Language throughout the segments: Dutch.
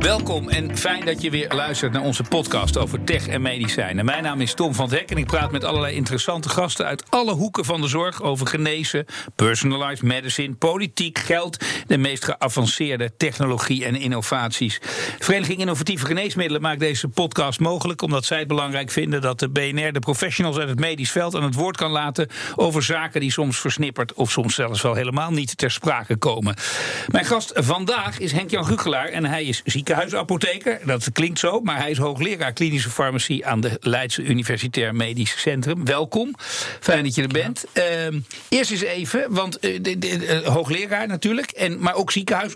Welkom en fijn dat je weer luistert naar onze podcast over tech en medicijnen. Mijn naam is Tom van het Hek en ik praat met allerlei interessante gasten uit alle hoeken van de zorg over genezen, personalized medicine, politiek, geld, de meest geavanceerde technologie en innovaties. Vereniging Innovatieve Geneesmiddelen maakt deze podcast mogelijk omdat zij het belangrijk vinden dat de BNR de professionals uit het medisch veld aan het woord kan laten over zaken die soms versnipperd of soms zelfs wel helemaal niet ter sprake komen. Mijn gast vandaag is Henk-Jan Gugelaar en hij is ziek ziekenhuisapotheker. Dat klinkt zo, maar hij is hoogleraar klinische farmacie aan de Leidse Universitair Medisch Centrum. Welkom. Fijn dat je er bent. Uh, eerst eens even, want uh, de, de, de, hoogleraar natuurlijk, en, maar ook ziekenhuis.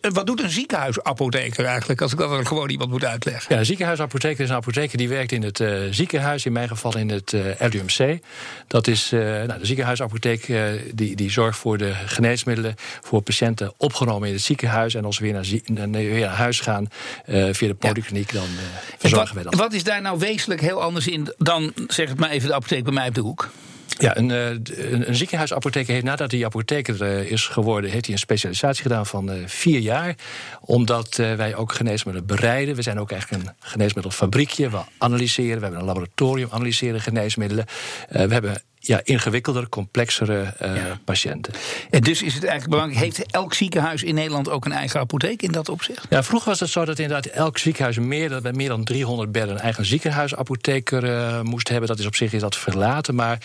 Wat doet een ziekenhuisapotheker eigenlijk, als ik dat gewoon iemand moet uitleggen? Ja, een ziekenhuisapotheker is een apotheker die werkt in het ziekenhuis, in mijn geval in het LUMC. Dat is nou, de ziekenhuisapotheek die, die zorgt voor de geneesmiddelen voor patiënten opgenomen in het ziekenhuis. En als we weer naar, naar, naar huis gaan uh, via de polykliniek, dan uh, verzorgen wat, we dat. Wat is daar nou wezenlijk heel anders in dan, zeg het maar even, de apotheek bij mij op de hoek? Ja, een, een, een ziekenhuisapotheker heeft nadat hij apotheker is geworden, heeft hij een specialisatie gedaan van vier jaar. Omdat wij ook geneesmiddelen bereiden. We zijn ook eigenlijk een geneesmiddelfabriekje. We analyseren, we hebben een laboratorium, analyseren geneesmiddelen. We hebben ja, ingewikkelder, complexere uh, ja. patiënten. En dus is het eigenlijk belangrijk, heeft elk ziekenhuis in Nederland ook een eigen apotheek in dat opzicht? Ja, vroeger was het zo dat inderdaad elk ziekenhuis meer, bij meer dan 300 bedden een eigen ziekenhuisapotheker uh, moest hebben. Dat is op zich is dat verlaten, maar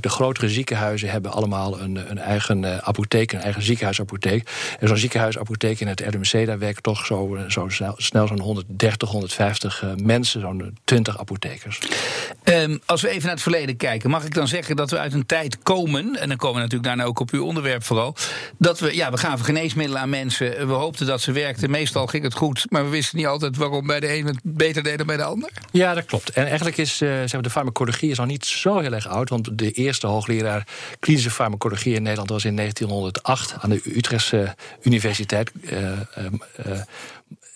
de grotere ziekenhuizen hebben allemaal een, een eigen uh, apotheek, een eigen ziekenhuisapotheek. En zo'n ziekenhuisapotheek in het RMC, daar werken toch zo, zo snel, snel zo'n 130, 150 mensen, zo'n 20 apothekers. Um, als we even naar het verleden kijken, mag ik dan zeggen dat dat we uit een tijd komen, en dan komen we natuurlijk daarna ook op uw onderwerp vooral, dat we, ja, we gaven geneesmiddelen aan mensen. We hoopten dat ze werkten. Meestal ging het goed, maar we wisten niet altijd waarom bij de een het beter deed dan bij de ander. Ja, dat klopt. En eigenlijk is uh, zeg maar, de farmacologie is al niet zo heel erg oud, want de eerste hoogleraar klinische farmacologie in Nederland was in 1908 aan de Utrechtse Universiteit. Uh,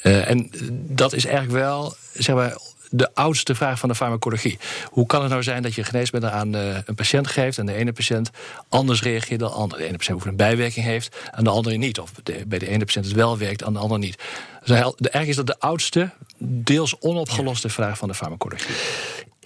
uh, en dat is eigenlijk wel, zeg maar de oudste vraag van de farmacologie. Hoe kan het nou zijn dat je geneesmiddel aan uh, een patiënt geeft en de ene patiënt anders reageert dan de andere? De ene patiënt een bijwerking heeft en de andere niet. Of bij de ene patiënt het wel werkt, aan de andere niet. Dus eigenlijk is dat de oudste, deels onopgeloste vraag van de farmacologie.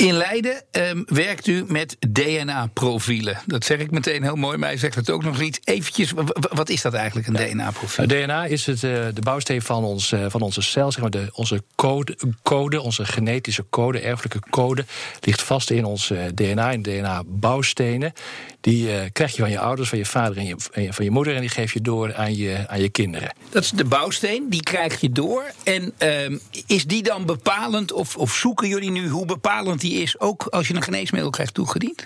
In Leiden um, werkt u met DNA-profielen. Dat zeg ik meteen heel mooi, maar hij zegt het ook nog niet. Eventjes, wat is dat eigenlijk, een ja. DNA-profiel? DNA is het, uh, de bouwsteen van, ons, uh, van onze cel, zeg maar de, onze code, code, onze genetische code, erfelijke code, ligt vast in ons uh, DNA, in DNA-bouwstenen. Die krijg je van je ouders, van je vader en, je, van je moeder, en die geef je door aan je, aan je kinderen. Dat is de bouwsteen, die krijg je door. En ehm, is die dan bepalend, of, of zoeken jullie nu hoe bepalend die is, ook als je een geneesmiddel krijgt toegediend?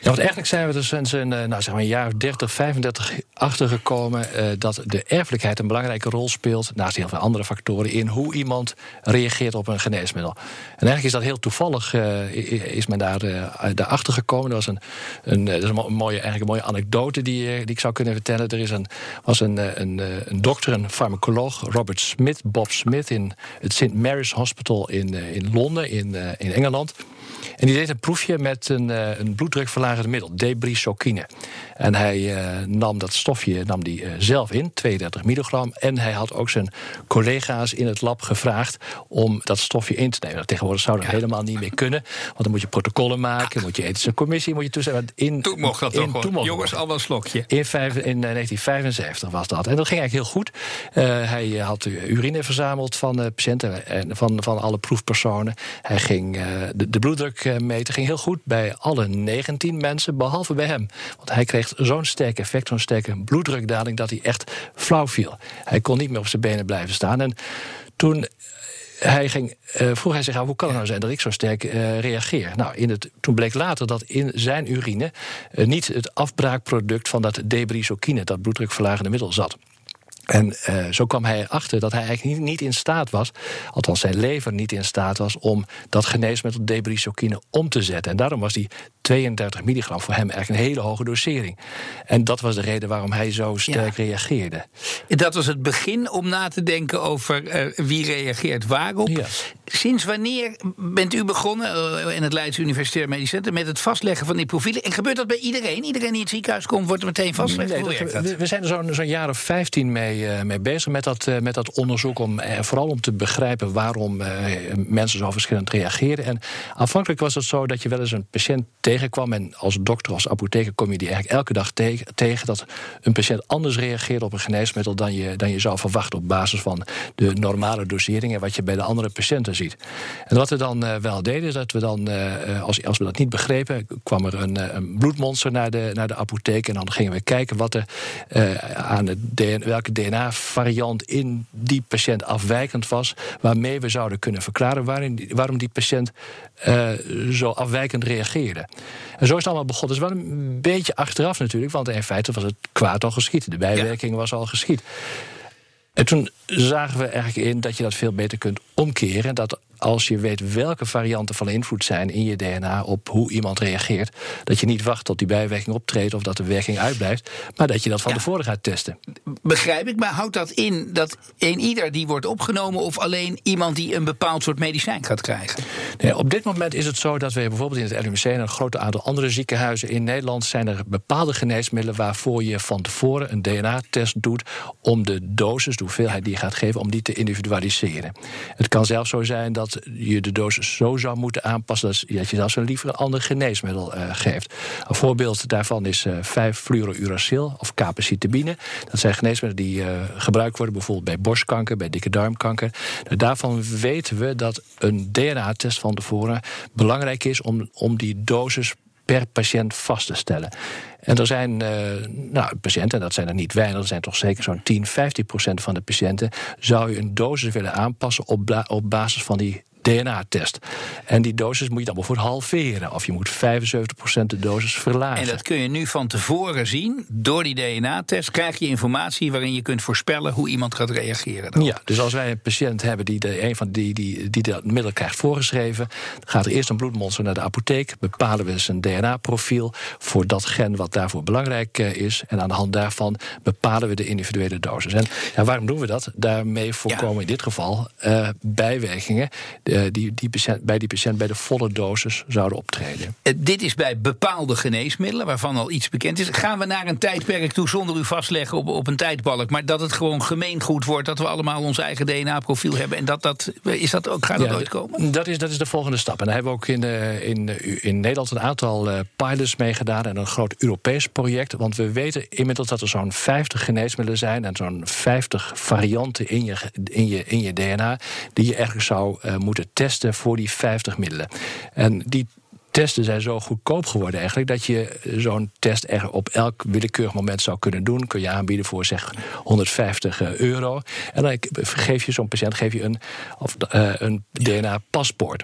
Ja, want eigenlijk zijn we er sinds een, nou, zeg maar een jaar of 30, 35 achtergekomen uh, dat de erfelijkheid een belangrijke rol speelt, naast heel veel andere factoren, in hoe iemand reageert op een geneesmiddel. En eigenlijk is dat heel toevallig, uh, is men daar uh, daarachter gekomen. Dat was een, een, is mooie, eigenlijk een mooie anekdote die, die ik zou kunnen vertellen. Er is een, was een, een, een dokter, een farmacoloog, Robert Smith, Bob Smith, in het St. Mary's Hospital in, in Londen, in, in Engeland. En die deed een proefje met een, uh, een bloeddrukverlagend middel, debrisokine. En hij uh, nam dat stofje nam die, uh, zelf in, 32 milligram. En hij had ook zijn collega's in het lab gevraagd om dat stofje in te nemen. Tegenwoordig zou dat ja. helemaal niet meer kunnen. Want dan moet je protocollen maken, moet je ethische commissie, moet je toestemmen. In, toen mocht dat in, toch gewoon. Jongens, al een slokje. In, vijf, in 1975 was dat. En dat ging eigenlijk heel goed. hij had urine verzameld van patiënten en van, van alle proefpersonen. Hij ging de, de bloeddruk meten ging heel goed bij alle 19 mensen, behalve bij hem. Want hij kreeg zo'n sterk effect, zo'n sterke bloeddrukdaling, dat hij echt flauw viel. Hij kon niet meer op zijn benen blijven staan. En toen hij ging, uh, vroeg hij zich af, hoe kan het nou zijn dat ik zo sterk uh, reageer? Nou, in het, toen bleek later dat in zijn urine uh, niet het afbraakproduct van dat debrisokine, dat bloeddrukverlagende middel, zat. En uh, zo kwam hij erachter dat hij eigenlijk niet, niet, in staat was, althans zijn lever niet in staat was, om dat geneesmiddel debrisokine om te zetten. En daarom was die 32 milligram voor hem eigenlijk een hele hoge dosering. En dat was de reden waarom hij zo sterk reageerde. Dat was het begin om na te denken over uh, wie reageert waarop. Ja. Sinds wanneer bent u begonnen uh, in het Leidse Universitair Medisch Centrum met het vastleggen van die profielen? En gebeurt dat bij iedereen? Iedereen die in het ziekenhuis komt, wordt er meteen vastgelegd? Nee, dat, we, we, zijn er zo'n zo jaar of 15 mee, uh, mee bezig met dat, met dat onderzoek. Om, vooral om te begrijpen waarom mensen zo verschillend reageren. En aanvankelijk was het zo dat je wel eens een patiënt tegenkwam. En als dokter, als apotheker, kom je die eigenlijk elke dag tegen, dat een patiënt anders reageert op een geneesmiddel dan je, dan je zou verwachten op basis van de normale doseringen wat je bij de andere patiënten ziet. En wat we dan wel deden, is dat we dan, als, als we dat niet begrepen, kwam er een, bloedmonster naar de, naar de apotheek. En dan gingen we kijken wat er aan DNA, welke DNA-variant in die patiënt afwijkend was, waarmee we zouden kunnen verklaren waarom, waarom die patiënt zo afwijkend reageerde. En zo is het allemaal begonnen. Het is wel een beetje achteraf natuurlijk, want in feite was het kwaad al geschiet. De bijwerking was al geschied. En toen zagen we eigenlijk in dat je dat veel beter kunt omkeren. Dat als je weet welke varianten van invloed zijn in je DNA op hoe iemand reageert, dat je niet wacht tot die bijwerking optreedt of dat de werking uitblijft, maar dat je dat van tevoren gaat testen. Begrijp ik, maar houdt dat in dat een ieder die wordt opgenomen of alleen iemand die een bepaald soort medicijn gaat krijgen? Nee, op dit moment is het zo dat we bijvoorbeeld in het LUMC en een groot aantal andere ziekenhuizen in Nederland zijn er bepaalde geneesmiddelen waarvoor je van tevoren een DNA-test doet om de dosis, de hoeveelheid die je gaat geven, om die te individualiseren. Het kan zelfs zo zijn dat je de dosis zo zou moeten aanpassen dat je zelfs een liever een ander geneesmiddel uh, geeft. Een voorbeeld daarvan is uh, 5-fluorouracil of capecitabine. Dat zijn geneesmiddelen die uh, gebruikt worden bijvoorbeeld bij borstkanker, bij dikke darmkanker. Nou, daarvan weten we dat een DNA-test van tevoren belangrijk is om, om die dosis per patiënt vast te stellen. En er zijn uh, nou, patiënten, en dat zijn er niet weinig, er zijn toch zeker zo'n 10, 15 procent van de patiënten, zou je een dosis willen aanpassen op, op basis van die DNA-test. En die dosis moet je dan bijvoorbeeld halveren. Of je moet 75% de dosis verlagen. En dat kun je nu van tevoren zien. Door die DNA-test krijg je informatie waarin je kunt voorspellen hoe iemand gaat reageren. Dan. Ja, dus als wij een patiënt hebben die, de, een van die, die, die dat middel krijgt voorgeschreven, gaat er eerst een bloedmonster naar de apotheek. Bepalen we zijn DNA-profiel voor dat gen wat daarvoor belangrijk eh, is. En aan de hand daarvan bepalen we de individuele dosis. En ja, waarom doen we dat? Daarmee voorkomen in dit geval uh, bijwerkingen die, die patiënt, bij die patiënt bij de volle dosis zouden optreden. Uh, dit is bij bepaalde geneesmiddelen, waarvan al iets bekend is. Gaan we naar een tijdperk toe zonder u vastleggen op, op een tijdbalk, maar dat het gewoon gemeengoed wordt, dat we allemaal ons eigen DNA-profiel hebben. En dat, dat, is dat ook, gaat dat ooit komen? Dat is, dat is de volgende stap. En daar hebben we ook in, uh, in, in Nederland een aantal pilots mee gedaan en een groot Europees project. Want we weten inmiddels dat er zo'n 50 geneesmiddelen zijn en zo'n 50 varianten in je, in, je, in je DNA die je eigenlijk zou uh, moeten testen voor die 50 middelen. En die testen zijn zo goedkoop geworden eigenlijk dat je zo'n test er op elk willekeurig moment zou kunnen doen. Kun je aanbieden voor zeg 150 eh, euro. En dan geef je zo'n patiënt geef je een, uh, een DNA-paspoort.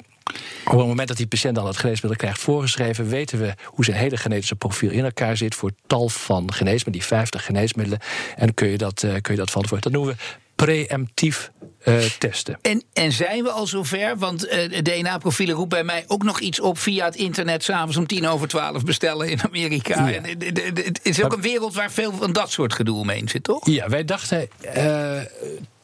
Op het moment dat die patiënt dan het geneesmiddel krijgt voorgeschreven, weten we hoe zijn hele genetische profiel in elkaar zit voor tal van geneesmiddelen, die 50 geneesmiddelen. En kun je dat, uh, kun je dat van tevoren. Dat noemen we preemptief uh, testen. En, en zijn we al zover? Want uh, DNA-profielen roept bij mij ook nog iets op via het internet. S'avonds om tien over twaalf bestellen in Amerika. Ja. En, het is ook een wereld waar veel van dat soort gedoe omheen zit, toch? Ja, wij dachten. Uh,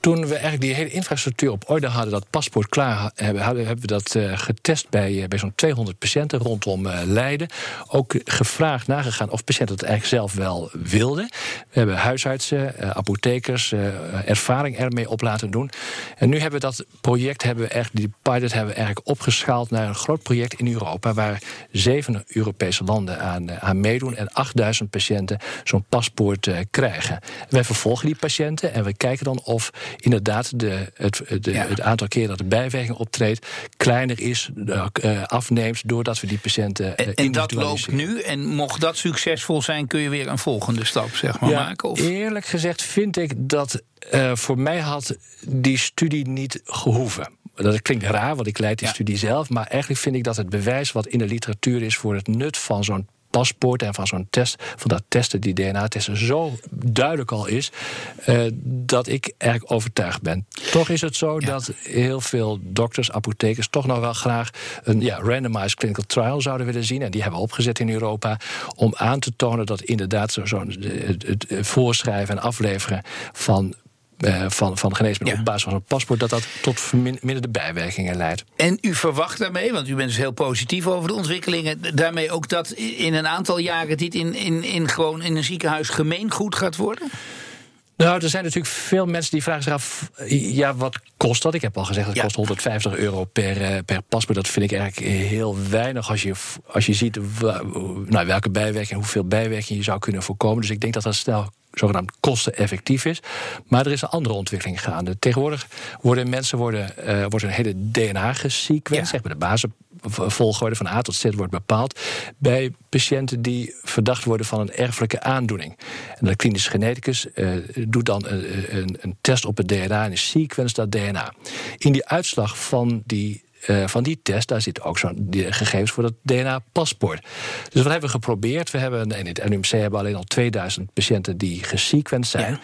toen we eigenlijk die hele infrastructuur op orde hadden, dat paspoort klaar hebben, hadden, hebben we dat uh, getest bij, bij zo'n 200 patiënten rondom uh, Leiden. Ook gevraagd, nagegaan of patiënten het eigenlijk zelf wel wilden. We hebben huisartsen, apothekers, ervaring ermee op laten doen. En nu hebben we dat project, hebben we echt, die pilot hebben we eigenlijk opgeschaald naar een groot project in Europa, waar zeven Europese landen aan, aan meedoen en 8000 patiënten zo'n paspoort krijgen. wij vervolgen die patiënten en we kijken dan of inderdaad de, het, de, ja. het aantal keer dat de bijwerking optreedt kleiner is, uh, afneemt, doordat we die patiënten. Uh, en, en dat loopt nu. En mocht dat succesvol zijn, kun je weer een volgende stap zeg maar, ja, maken? Of? Eerlijk gezegd vind ik dat uh, voor mij had die studie niet gehoeven. Dat klinkt raar, want ik leid die ja. studie zelf. Maar eigenlijk vind ik dat het bewijs wat in de literatuur is voor het nut van zo'n paspoort en van zo'n test, van dat testen, die DNA-testen, zo duidelijk al is, uh, dat ik eigenlijk overtuigd ben. Toch is het zo dat heel veel dokters, apothekers toch nog wel graag een ja, randomized clinical trial zouden willen zien. En die hebben we opgezet in Europa om aan te tonen dat inderdaad zo'n zo het, het voorschrijven en afleveren van uh, van, van geneesmiddelen op basis van een paspoort, dat dat tot verminderde bijwerkingen leidt. En u verwacht daarmee, want u bent dus heel positief over de ontwikkelingen, daarmee ook dat in een aantal jaren dit in, in, in gewoon in een ziekenhuis gemeengoed gaat worden? Nou, er zijn natuurlijk veel mensen die vragen zich af: ja, wat kost dat? Ik heb al gezegd, dat kost 150 euro per, uh, per paspoort. Dat vind ik eigenlijk heel weinig als je, als je ziet nou, welke bijwerking, hoeveel bijwerking je zou kunnen voorkomen. Dus ik denk dat dat snel zogenaamd kosteneffectief is. Maar er is een andere ontwikkeling gaande. Tegenwoordig worden mensen worden, uh, wordt een hele DNA gesequenced, zeg maar de basisvolgorde van A tot Z wordt bepaald bij patiënten die verdacht worden van een erfelijke aandoening. En de klinische geneticus uh, doet dan een, een, een, test op het DNA en sequence dat DNA. In die uitslag van die van die test, daar zitten ook zo'n gegevens voor dat DNA-paspoort. Dus wat hebben we geprobeerd? We hebben, in het NUMC hebben we alleen al 2000 patiënten die gesequenced zijn.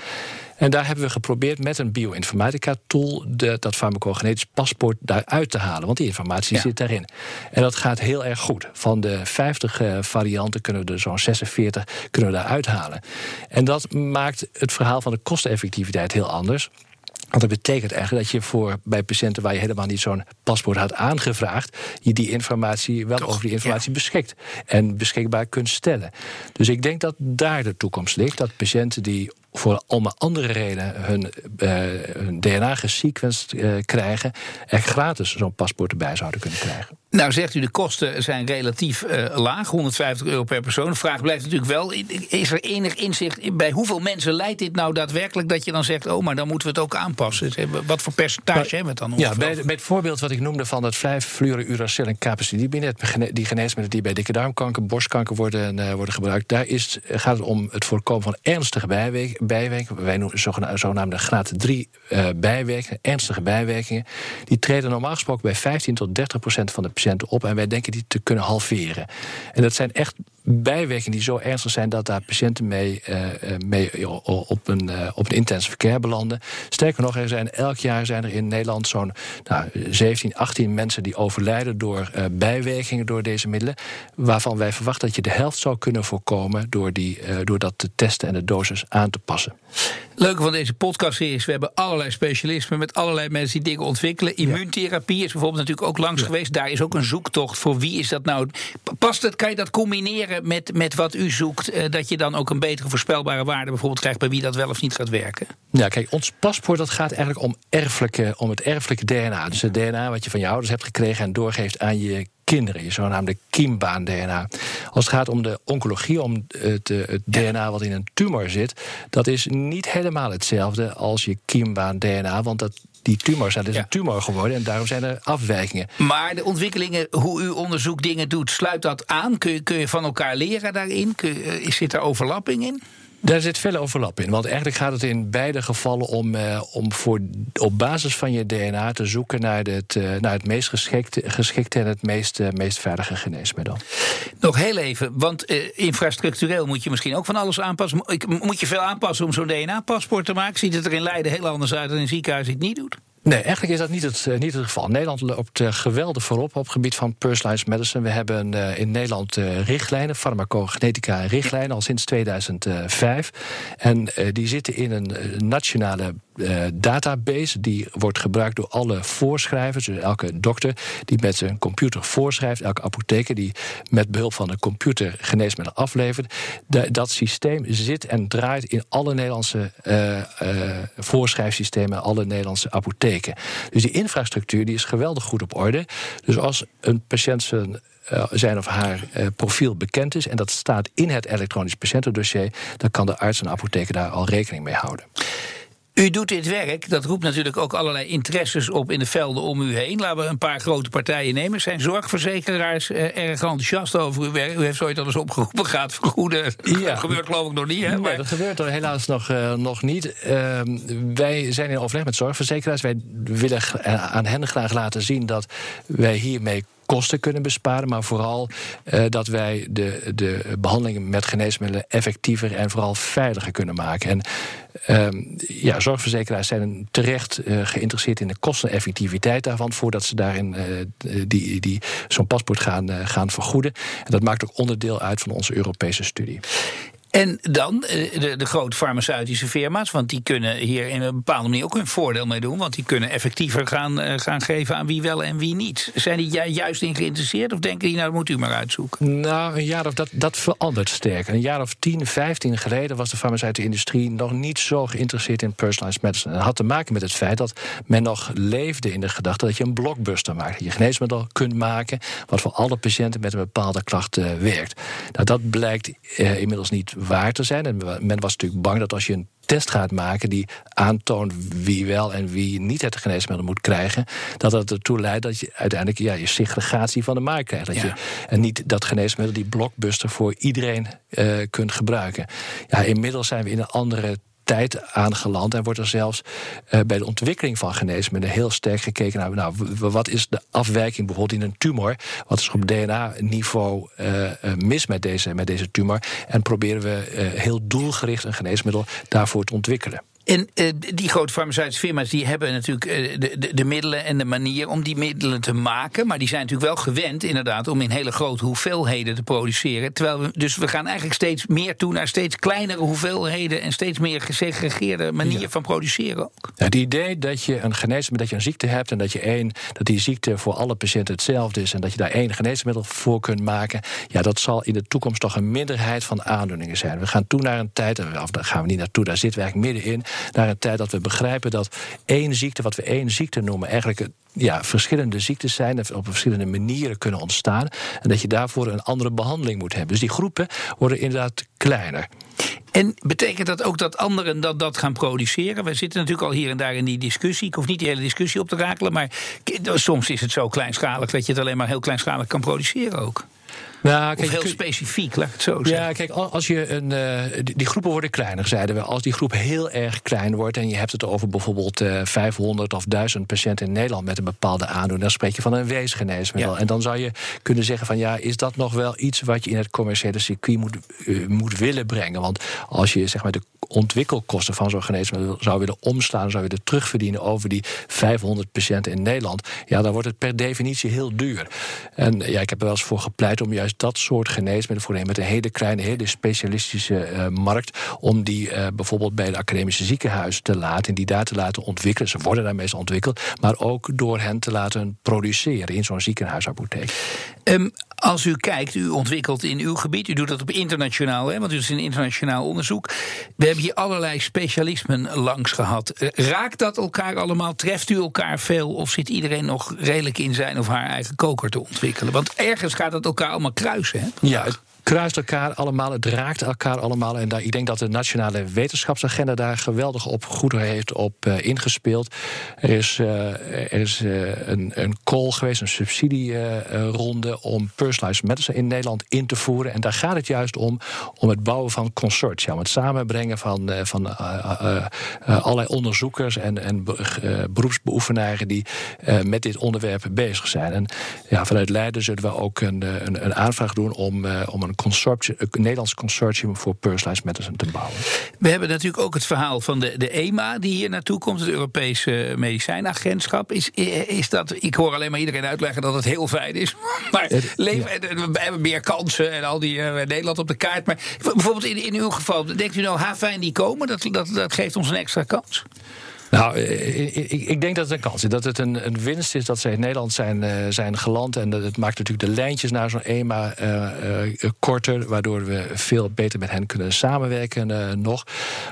En daar hebben we geprobeerd met een bioinformatica-tool dat farmacogenetisch paspoort daaruit te halen. Want die informatie zit daarin. En dat gaat heel erg goed. Van de 50 uh, varianten kunnen we er zo'n 46 kunnen we daaruit halen. En dat maakt het verhaal van de kosteneffectiviteit heel anders. Want dat betekent eigenlijk dat je voor bij patiënten waar je helemaal niet zo'n paspoort had aangevraagd, je die informatie wel over die informatie beschikt en beschikbaar kunt stellen. Dus ik denk dat daar de toekomst ligt. Dat patiënten die voor allemaal andere redenen hun, uh, hun DNA gesequenced uh, krijgen, er gratis zo'n paspoort erbij zouden kunnen krijgen. Nou, zegt u, de kosten zijn relatief uh, laag, 150 euro per persoon. De vraag blijft natuurlijk wel: is er enig inzicht bij hoeveel mensen leidt dit nou daadwerkelijk dat je dan zegt: oh, maar dan moeten we het ook aanpassen? Wat voor percentage maar, hebben we het dan? Ja, bij, bij, het voorbeeld wat ik noemde van het 5 fluorouracil en capecitabine, die geneesmiddelen die bij dikke darmkanker, borstkanker worden, worden gebruikt, daar is, gaat het om het voorkomen van ernstige bijwerkingen bijwerkingen. Wij noemen zogenaamde graad 3 uh, eh, bijwerkingen, ernstige bijwerkingen. Die treden normaal gesproken bij 15 tot 30 procent van de patiënten op. En wij denken die te kunnen halveren. En dat zijn echt bijwerkingen die zo ernstig zijn dat daar patiënten mee, uh, mee op, een, uh, op een intensive care belanden. Sterker nog, er zijn elk jaar zijn er in Nederland zo'n nou, 17, 18 mensen die overlijden door uh, bijwerkingen door deze middelen. Waarvan wij verwachten dat je de helft zou kunnen voorkomen door, die, door dat te testen en de dosis aan te passen. Leuke van deze podcast is, we hebben allerlei specialismen met allerlei mensen die dingen ontwikkelen. Immuuntherapie is bijvoorbeeld natuurlijk ook langs geweest. Daar is ook een zoektocht voor wie is dat nou. Past het, kan je dat combineren met, met wat u zoekt? Eh, dat je dan ook een betere voorspelbare waarde bijvoorbeeld krijgt bij wie dat wel of niet gaat werken? Ja, kijk, ons paspoort dat gaat eigenlijk om, erfelijke, om het erfelijke DNA. Dus het DNA wat je van je ouders hebt gekregen en doorgeeft aan je kinderen, je zogenaamde kiembaan-DNA. Als het gaat om de oncologie, om het, eh, het DNA wat in een tumor zit, dat is niet helemaal hetzelfde als je kiembaan-DNA, want dat die tumor zijn dus een tumor geworden en daarom zijn er afwijkingen. Maar de ontwikkelingen, hoe uw onderzoek dingen doet, sluit dat aan? Kun je, kun je van elkaar leren daarin? Kun eh, zit er overlapping in? Daar zit veel overlap in. Want eigenlijk gaat het in beide gevallen om, eh, om voor, op basis van je DNA te zoeken naar het, eh, naar het meest geschikte, geschikte en het meest, uh, meest veilige geneesmiddel. Nog heel even, want uh, infrastructureel moet je misschien ook van alles aanpassen. Moet je veel aanpassen om zo'n DNA-paspoort te maken? Ziet het er in Leiden heel anders uit dan in ziekenhuis het niet doet? Nee, eigenlijk is dat niet het, niet het geval. Nederland loopt geweldig voorop op het gebied van personalized medicine. We hebben in Nederland richtlijnen, farmacogenetica richtlijnen, al sinds 2005. En die zitten in een nationale uh, database. Die wordt gebruikt door alle voorschrijvers. Dus elke dokter die met zijn computer voorschrijft. Elke apotheker die met behulp van een computer geneesmiddelen aflevert. dat systeem zit en draait in alle Nederlandse uh, voorschrijfsystemen. Alle Nederlandse apotheken. Dus die infrastructuur die is geweldig goed op orde. Dus als een patiënt zijn zijn of haar profiel bekend is. En dat staat in het elektronisch patiëntendossier. Dan kan de arts en apotheker daar al rekening mee houden. U doet dit werk, dat roept natuurlijk ook allerlei interesses op in de velden om u heen. Laten we een paar grote partijen nemen. Zijn zorgverzekeraars eh, erg enthousiast over uw werk? U heeft zoiets al eens opgeroepen, gaat vergoeden. Ja. Dat gebeurt geloof ik nog niet, hè? Nee, dat gebeurt er helaas nog, uh, nog niet. Uh, wij zijn in overleg met zorgverzekeraars. Wij willen aan hen graag laten zien dat wij hiermee kosten kunnen besparen, maar vooral dat wij de, de behandelingen met geneesmiddelen effectiever en vooral veiliger kunnen maken. En Ehm, ja, zorgverzekeraars zijn terecht uh, geïnteresseerd in de kosteneffectiviteit daarvan, voordat ze daarin uh, die, die, zo'n paspoort gaan, gaan vergoeden. En dat maakt ook onderdeel uit van onze Europese studie. En dan eh, de, de, grote farmaceutische firma's, want die kunnen hier in een bepaalde manier ook hun voordeel mee doen. Want die kunnen effectiever gaan, uh, gaan geven aan wie wel en wie niet. Zijn die juist in geïnteresseerd of denken die, nou, dat moet u maar uitzoeken? Nou, een jaar of dat, dat verandert sterk. Een jaar of 10, 15 geleden was de farmaceutische industrie nog niet zo geïnteresseerd in personalized medicine. Dat had te maken met het feit dat men nog leefde in de gedachte dat je een blockbuster maakt. Dat je geneesmiddel kunt maken wat voor alle patiënten met een bepaalde klacht uh, werkt. Nou, dat blijkt inmiddels niet waar te zijn. En men was natuurlijk bang dat als je een test gaat maken die aantoont wie wel en wie niet het geneesmiddel moet krijgen, dat dat ertoe leidt dat je uiteindelijk ja, je segregatie van de markt krijgt. Dat je, en niet dat geneesmiddel die blockbuster voor iedereen uh, kunt gebruiken. Ja, inmiddels zijn we in een andere tijd aangeland. En wordt er zelfs uh, bij de ontwikkeling van geneesmiddelen heel sterk gekeken naar nou, wat is de afwijking bijvoorbeeld in een tumor? Wat is op DNA-niveau uh, mis met deze, met deze tumor? En proberen we heel doelgericht een geneesmiddel daarvoor te ontwikkelen. En uh, die grote farmaceutische firma's die hebben natuurlijk uh, de, de, de, middelen en de manier om die middelen te maken. Maar die zijn natuurlijk wel gewend, inderdaad, om in hele grote hoeveelheden te produceren. Terwijl we, dus we gaan eigenlijk steeds meer toe naar steeds kleinere hoeveelheden en steeds meer gesegregeerde manier ja. van produceren ook. Ja, het idee dat je een geneesmiddel, dat je een ziekte hebt en dat je één, dat die ziekte voor alle patiënten hetzelfde is en dat je daar één geneesmiddel voor kunt maken, ja, dat zal in de toekomst toch een minderheid van aandoeningen zijn. We gaan toe naar een tijd, of daar gaan we niet naartoe, daar zitten we eigenlijk middenin naar een tijd dat we begrijpen dat één ziekte, wat we één ziekte noemen, eigenlijk ja, verschillende ziektes zijn en op verschillende manieren kunnen ontstaan. En dat je daarvoor een andere behandeling moet hebben. Dus die groepen worden inderdaad kleiner. En betekent dat ook dat anderen dat, dat gaan produceren? We zitten natuurlijk al hier en daar in die discussie. Ik hoef niet die hele discussie op te rakelen, maar soms is het zo kleinschalig dat je het alleen maar heel kleinschalig kan produceren ook. Nou, kijk, of heel specifiek, laat ik het zo zeggen. Ja, kijk, als je een, uh, die groepen worden kleiner, zeiden we. Als die groep heel erg klein wordt en je hebt het over bijvoorbeeld uh, 500 of 1000 patiënten in Nederland met een bepaalde aandoening, dan spreek je van een weesgeneesmiddel. Ja. En dan zou je kunnen zeggen van ja, is dat nog wel iets wat je in het commerciële circuit moet, uh, moet willen brengen? Want als je zeg maar de ontwikkelkosten van zo'n geneesmiddel zou willen omslaan, zou het terugverdienen over die 500 patiënten in Nederland, ja, dan wordt het per definitie heel duur. En ja, ik heb er wel eens voor gepleit om juist dat soort geneesmiddelen voor met een hele kleine, hele specialistische uh, markt, om die uh, bijvoorbeeld bij de academische ziekenhuizen te laten en die daar te laten ontwikkelen. Ze worden daar meestal ontwikkeld, maar ook door hen te laten produceren in zo'n ziekenhuisapotheek. Um, als u kijkt, u ontwikkelt in uw gebied, u doet dat op internationaal, hè, want u is een internationaal onderzoek. We hebben hier allerlei specialismen langs gehad. Raakt dat elkaar allemaal? Treft u elkaar veel? Of zit iedereen nog redelijk in zijn of haar eigen koker te ontwikkelen? Want ergens gaat het elkaar allemaal kruisen. Hè? Ja, kruist elkaar allemaal, het raakt elkaar allemaal. En daar, ik denk dat de nationale wetenschapsagenda daar geweldig op goed heeft op uh, ingespeeld. Er is, uh, er is uh, een, een call geweest, een subsidieronde om personalized medicine in Nederland in te voeren. En daar gaat het juist om, om het bouwen van consortia, om het samenbrengen van, van allerlei onderzoekers en, en beroepsbeoefenaren die met dit onderwerp bezig zijn. En ja, vanuit Leiden zullen we ook een, een, een aanvraag doen om, om een consortium, een Nederlands consortium voor personalized medicine te bouwen. We hebben natuurlijk ook het verhaal van de, de EMA die hier naartoe komt, het Europese Medicijnagentschap. Is, is dat, ik hoor alleen maar iedereen uitleggen dat het heel fijn is. Maar leven, ja. we hebben meer kansen en al die uh, Nederland op de kaart. Maar bijvoorbeeld in, in uw geval, denkt u nou, ha fijn die komen, dat, dat, dat geeft ons een extra kans? Nou, ik, ik, denk dat het een kans is. Dat het een, een winst is dat ze in Nederland zijn, uh, zijn geland. En dat het maakt natuurlijk de lijntjes naar zo'n EMA uh, uh, korter. Waardoor we veel beter met hen kunnen samenwerken nog.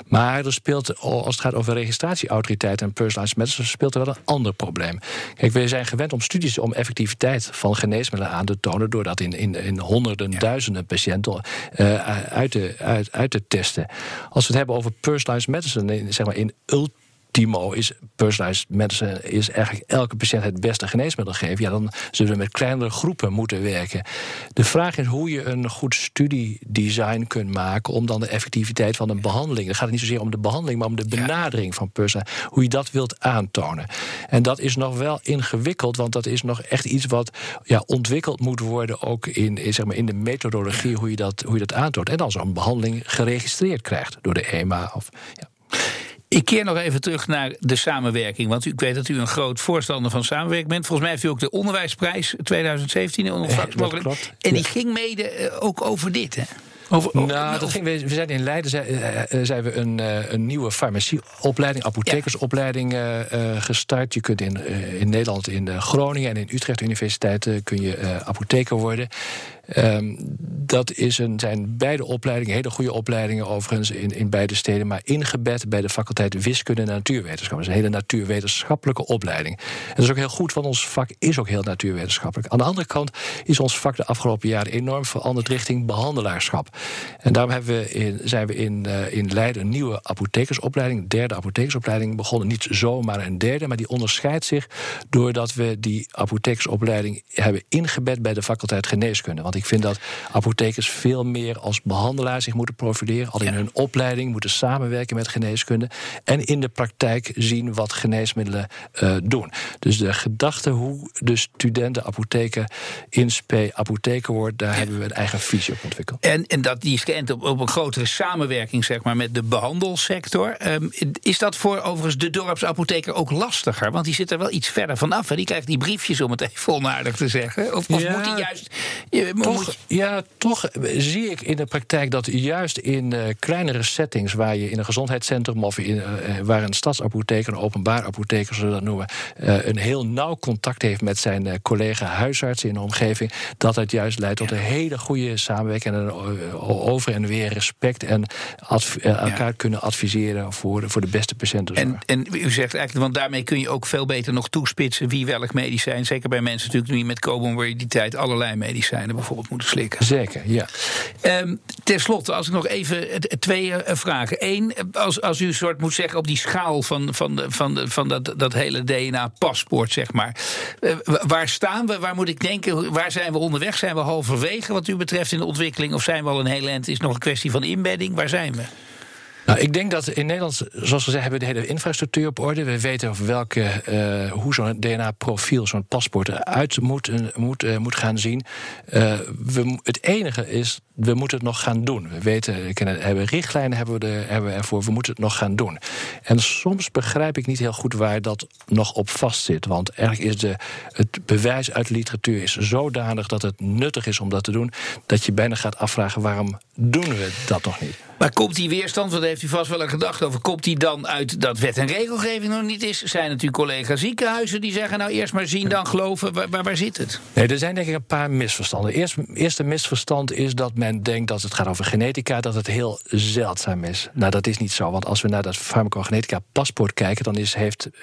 Maar er speelt, als het gaat over registratieautoriteit en personalized medicine... speelt er wel een ander probleem. Kijk, we zijn gewend om studies om effectiviteit van geneesmiddelen aan te tonen... door dat in, in, in honderden, ja. duizenden patiënten uit, te, uit, uit te testen. Als we het hebben over personalized medicine, zeg maar in ultra Timo is personalized medicine, is eigenlijk elke patiënt het beste geneesmiddel geven. Ja, dan zullen we met kleinere groepen moeten werken. De vraag is hoe je een goed studiedesign kunt maken om dan de effectiviteit van een behandeling. Dan gaat het niet zozeer om de behandeling, maar om de benadering van personalized. Hoe je dat wilt aantonen. En dat is nog wel ingewikkeld, want dat is nog echt iets wat ja, ontwikkeld moet worden, ook in, in, zeg maar, in de methodologie, hoe, je dat, hoe je dat aantoont. En dan zo'n behandeling geregistreerd krijgt door de EMA. Of, ja. Ik keer nog even terug naar de samenwerking. Want ik weet dat u een groot voorstander van samenwerking bent. Volgens mij heeft u ook de Onderwijsprijs 2017 in ontvangst En die ging mede eh, ook over dit, hè? Over, nou, dat ging, we, zijn in Leiden zijn, uh, zijn we een, uh, een nieuwe farmacieopleiding, apothekersopleiding uh, gestart. Je kunt in, in Nederland, in Groningen en in Utrecht Universiteit kun je apotheker worden. Um, dat is een, zijn beide opleidingen, hele goede opleidingen overigens in, in beide steden, maar ingebed bij de faculteit wiskunde en natuurwetenschap. Dat is een hele natuurwetenschappelijke opleiding. En dat is ook heel goed, want ons vak is ook heel natuurwetenschappelijk. Aan de andere kant is ons vak de afgelopen jaren enorm veranderd richting behandelaarschap. En daarom hebben we in, zijn we in, uh, in Leiden een nieuwe apothekersopleiding, derde apothekersopleiding begonnen. Niet zomaar een derde, maar die onderscheidt zich doordat we die apothekersopleiding hebben ingebed bij de faculteit geneeskunde. Want ik vind dat apothekers veel meer als behandelaar zich moeten profileren. Al in hun opleiding moeten samenwerken met geneeskunde. En in de praktijk zien wat geneesmiddelen uh, doen. Dus de gedachte hoe de studenten apotheker in spe apotheker wordt, daar hebben we een eigen visie op ontwikkeld. En, en dat die is geënt op, op een grotere samenwerking zeg maar, met de behandelsector. Um, is dat voor overigens de dorpsapotheker ook lastiger? Want die zit er wel iets verder vanaf. Hè? Die krijgt die briefjes om het even onaardig te zeggen. Of, of ja. moet hij juist toch, ja, toch zie ik in de praktijk dat juist in uh, kleinere settings, waar je in een gezondheidscentrum of in, uh, waar een stadsapotheker, een openbaar apotheker, zullen we dat noemen, uh, een heel nauw contact heeft met zijn collega huisarts in de omgeving, dat het juist leidt tot een hele goede samenwerking en een over en weer respect en elkaar kunnen adviseren voor, voor de beste patiënten. En, en u zegt eigenlijk, want daarmee kun je ook veel beter nog toespitsen wie welk medicijn, zeker bij mensen natuurlijk die met comorbiditeit allerlei medicijnen bijvoorbeeld bijvoorbeeld moeten slikken. Zeker, ja. Um, Ten slotte, als ik nog even twee uh, vragen. Eén, als, als u soort moet zeggen op die schaal van, van, de, van, van dat, dat hele DNA-paspoort, zeg maar. Uh, waar staan we? Waar moet ik denken? Waar zijn we onderweg? Zijn we halverwege wat u betreft in de ontwikkeling? Of zijn we al een heel eind? Is nog een kwestie van inbedding? Waar zijn we? Nou, ik denk dat in Nederland, zoals gezegd, hebben we de hele infrastructuur op orde. We weten welke, uh, hoe zo'n DNA-profiel, zo'n paspoort eruit moet, moet, uh, moet gaan zien. We, het enige is, we moeten het nog gaan doen. We weten, we hebben richtlijnen hebben we, er, hebben we ervoor, we moeten het nog gaan doen. En soms begrijp ik niet heel goed waar dat nog op vastzit. Want eigenlijk is de, het bewijs uit de literatuur is zodanig dat het nuttig is om dat te doen, dat je bijna gaat afvragen waarom doen we dat nog niet. Maar komt die weerstand, want daar heeft u vast wel een gedachte over, komt die dan uit dat wet en regelgeving nog niet is? Zijn natuurlijk collega ziekenhuizen die zeggen, nou eerst maar zien, dan geloven. Waar, waar, waar zit het? Nee, er zijn denk ik een paar misverstanden. Eerst, eerste misverstand is dat men denkt dat het gaat over genetica, dat het heel zeldzaam is. Nou, dat is niet zo, want als we naar dat farmacogenetica paspoort kijken, dan is, heeft 95%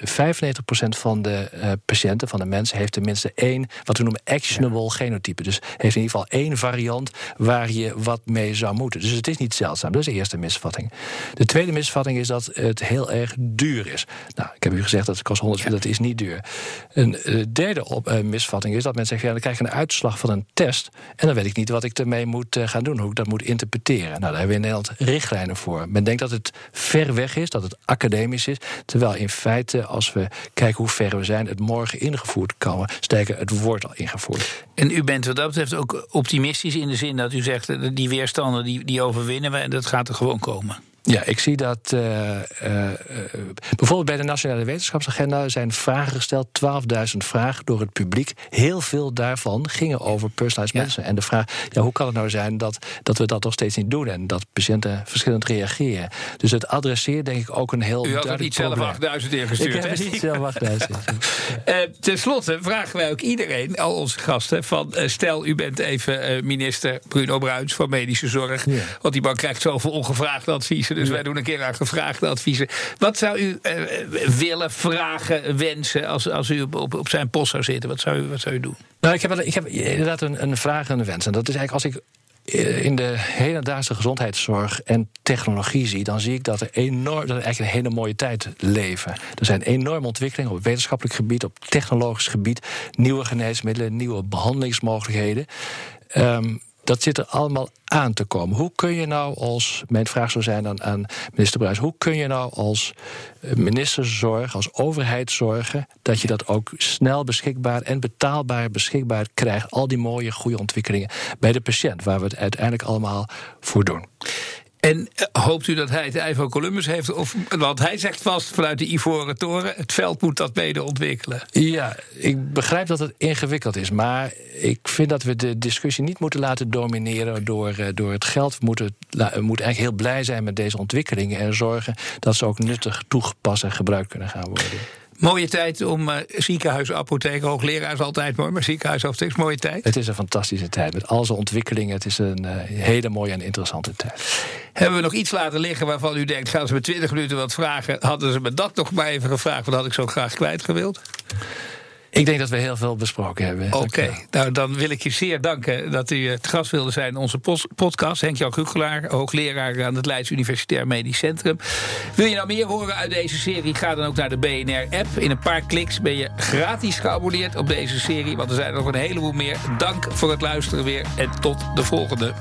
van de uh, patiënten, van de mensen, heeft tenminste één, wat we noemen actionable genotype. Dus heeft in ieder geval één variant waar je wat mee zou moeten. Dus het is niet zeldzaam. Dat is de eerste misvatting. De tweede misvatting is dat het heel erg duur is. Nou, ik heb u gezegd dat het kost 100, ja. dat is niet duur. Een uh, derde op, uh, misvatting is dat mensen zeggen, ja, dan krijg ik een uitslag van een test en dan weet ik niet wat ik ermee moet uh, gaan doen, hoe ik dat moet interpreteren. Nou, daar hebben we in Nederland richtlijnen voor. Men denkt dat het ver weg is, dat het academisch is, terwijl in feite, als we kijken hoe ver we zijn, het morgen ingevoerd kan. Sterker, het wordt al ingevoerd. En u bent wat dat betreft ook optimistisch in de zin dat u zegt, die die, die overwinnen we en dat gaat er gewoon komen. Ja, ik zie dat uh, uh, bijvoorbeeld bij de Nationale Wetenschapsagenda zijn vragen gesteld, 12.000 vragen door het publiek. Heel veel daarvan gingen over personalized ja. medicine. En de vraag, ja, hoe kan het nou zijn dat, dat we dat nog steeds niet doen en dat patiënten verschillend reageren? Dus het adresseert denk ik ook een heel U had het niet zelf 8000 ingestuurd, Ik heb het niet zelf 8000 uh, Ten slotte vragen wij ook iedereen, al onze gasten, van stel u bent even minister Bruno Bruins van Medische Zorg, ja. want die man krijgt zoveel ongevraagd advies dus wij doen een keer aan gevraagde adviezen. Wat zou u uh, willen, vragen, wensen als, als u op, op, op, zijn post zou zitten? Wat zou u, wat zou u doen? Nou, ik heb, ik heb inderdaad een, een vraag en een wens. En dat is eigenlijk als ik eh, in de hedendaagse gezondheidszorg en technologie zie, dan zie ik dat, er enorm, dat we eigenlijk een hele mooie tijd leven. Er zijn enorme ontwikkelingen op wetenschappelijk gebied, op technologisch gebied, nieuwe geneesmiddelen, nieuwe behandelingsmogelijkheden. Um, dat zit er allemaal aan te komen. Hoe kun je nou als, mijn vraag zou zijn aan, aan minister Bruis, hoe kun je nou als eh, minister zorgen, als overheid zorgen, dat je dat ook snel beschikbaar en betaalbaar beschikbaar krijgt, al die mooie, goede ontwikkelingen bij de patiënt, waar we het uiteindelijk allemaal voor doen. En eh, hoopt u dat hij het ei Columbus heeft? Of, want hij zegt vast vanuit de Ivoren Toren: het veld moet dat mede ontwikkelen. Ja, ik begrijp dat het ingewikkeld is. Maar ik vind dat we de discussie niet moeten laten domineren door, eh, door het geld. We moeten, we moeten eigenlijk heel blij zijn met deze ontwikkelingen en zorgen dat ze ook nuttig toegepast en gebruikt kunnen gaan worden. Mooie tijd om uh, ziekenhuis, apotheek, hoogleraar is altijd mooi, maar ziekenhuis, apotheek is mooie tijd. Het is een fantastische tijd met al zijn ontwikkelingen. Het is een uh, hele mooie en interessante tijd. Hebben we nog iets laten liggen waarvan u denkt, gaan ze me 20 minuten wat vragen? Hadden ze me dat nog maar even gevraagd, wat had ik zo graag kwijt gewild? Ik denk dat we heel veel besproken hebben. Oké, nou dan wil ik je zeer danken dat u het gast wilde zijn in onze podcast. Henk-Jan Gugelaar, hoogleraar aan het Leids Universitair Medisch Centrum. Wil je nou meer horen uit deze serie? Ga dan ook naar de BNR-app. In een paar kliks ben je gratis geabonneerd op deze serie. Want er zijn er nog een heleboel meer. Dank voor het luisteren weer en tot de volgende.